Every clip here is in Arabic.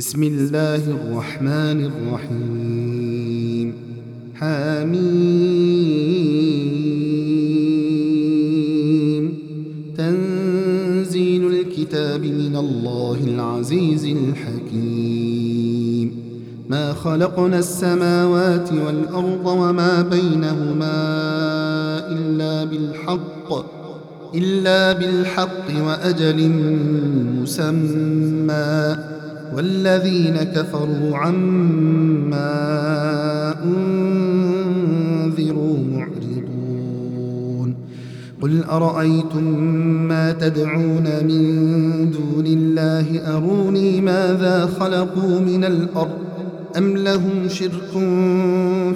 بسم الله الرحمن الرحيم. حميم. تنزيل الكتاب من الله العزيز الحكيم. ما خلقنا السماوات والأرض وما بينهما إلا بالحق إلا بالحق وأجل مسمى. والذين كفروا عما أنذروا معرضون. قل أرأيتم ما تدعون من دون الله؟ أروني ماذا خلقوا من الأرض؟ أم لهم شرك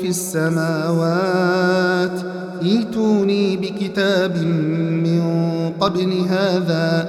في السماوات؟ ايتوني بكتاب من قبل هذا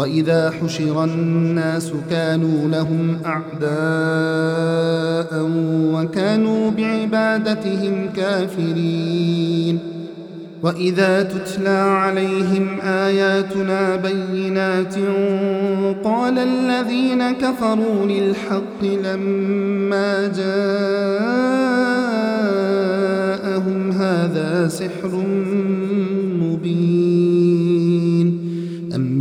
وإذا حشر الناس كانوا لهم أعداء وكانوا بعبادتهم كافرين. وإذا تتلى عليهم آياتنا بينات قال الذين كفروا للحق لما جاءهم هذا سحر مبين.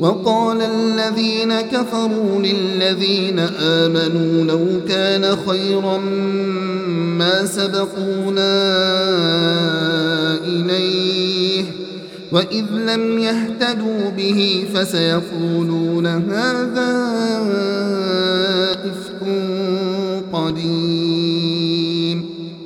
وقال الذين كفروا للذين آمنوا لو كان خيرا ما سبقونا إليه وإذ لم يهتدوا به فسيقولون هذا إفك قديم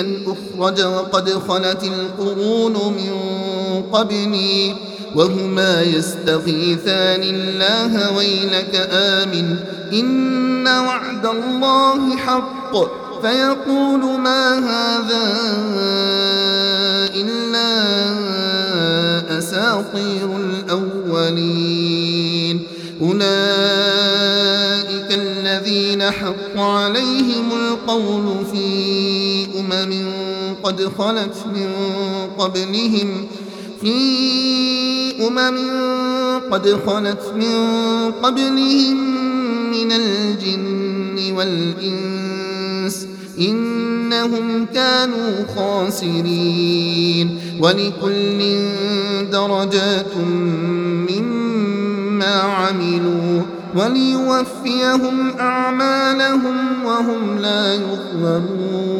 ان أخرج وقد خلت القرون من قبلي وهما يستغيثان الله ويلك آمن. إن وعد الله حق. فيقول ما هذا إلا أساطير الأولين. أولئك الذين حق عليهم القول في أمم قد خلت من قبلهم. في أمم قد خلت من قبلهم من الجن والإنس. إنهم كانوا خاسرين. ولكل درجات مما عملوا. وليوفيهم أعمالهم وهم لا يظلمون.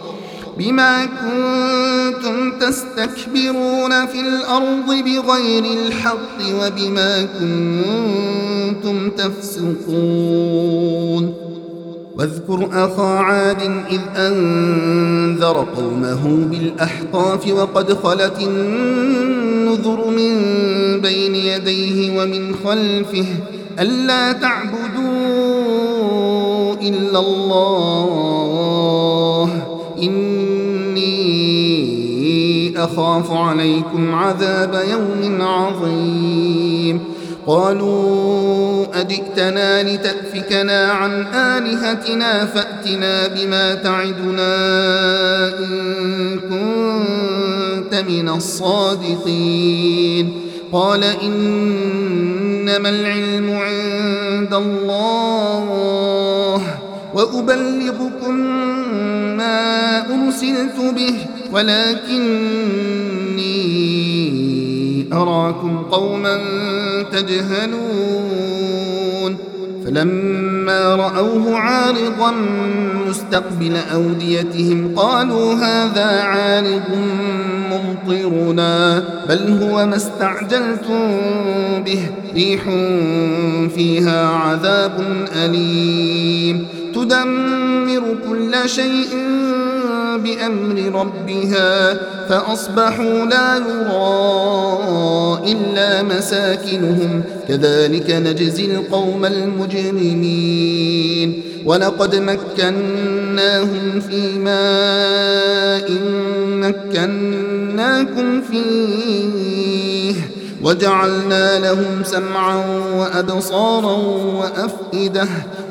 بما كنتم تستكبرون في الأرض بغير الحق وبما كنتم تفسقون. واذكر أخا عاد إذ أنذر قومه بالأحقاف وقد خلت النذر من بين يديه ومن خلفه ألا تعبدوا إلا الله. أخاف عليكم عذاب يوم عظيم. قالوا أجئتنا لتأفكنا عن آلهتنا فأتنا بما تعدنا إن كنت من الصادقين. قال إنما العلم عند الله وأبلغكم أرسلت به ولكني أراكم قوما تجهلون. فلما رأوه عارضا مستقبل أوديتهم قالوا هذا عارض ممطرنا بل هو ما استعجلتم به ريح فيها عذاب أليم. تدمر كل شيء بأمر ربها فأصبحوا لا يرى إلا مساكنهم. كذلك نجزي القوم المجرمين. ولقد مكناهم في ماء مكناكم فيه وجعلنا لهم سمعا وأبصارا وأفئدة.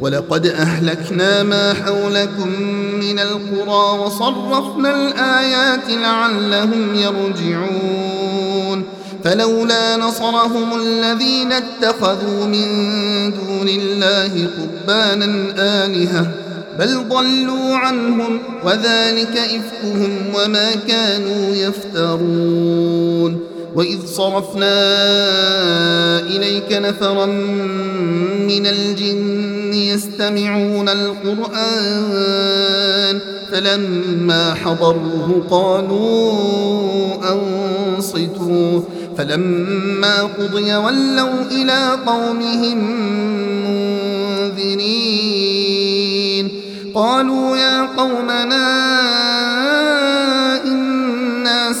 ولقد أهلكنا ما حولكم من القرى وصرفنا الآيات لعلهم يرجعون. فلولا نصرهم الذين اتخذوا من دون الله قربانا آلهة بل ضلوا عنهم وذلك إفكهم وما كانوا يفترون. وإذ صرفنا إليك نفرا من الجن يستمعون القرآن فلما حضروه قالوا أنصتوا. فلما قضي ولوا إلى قومهم منذرين. قالوا يا قومنا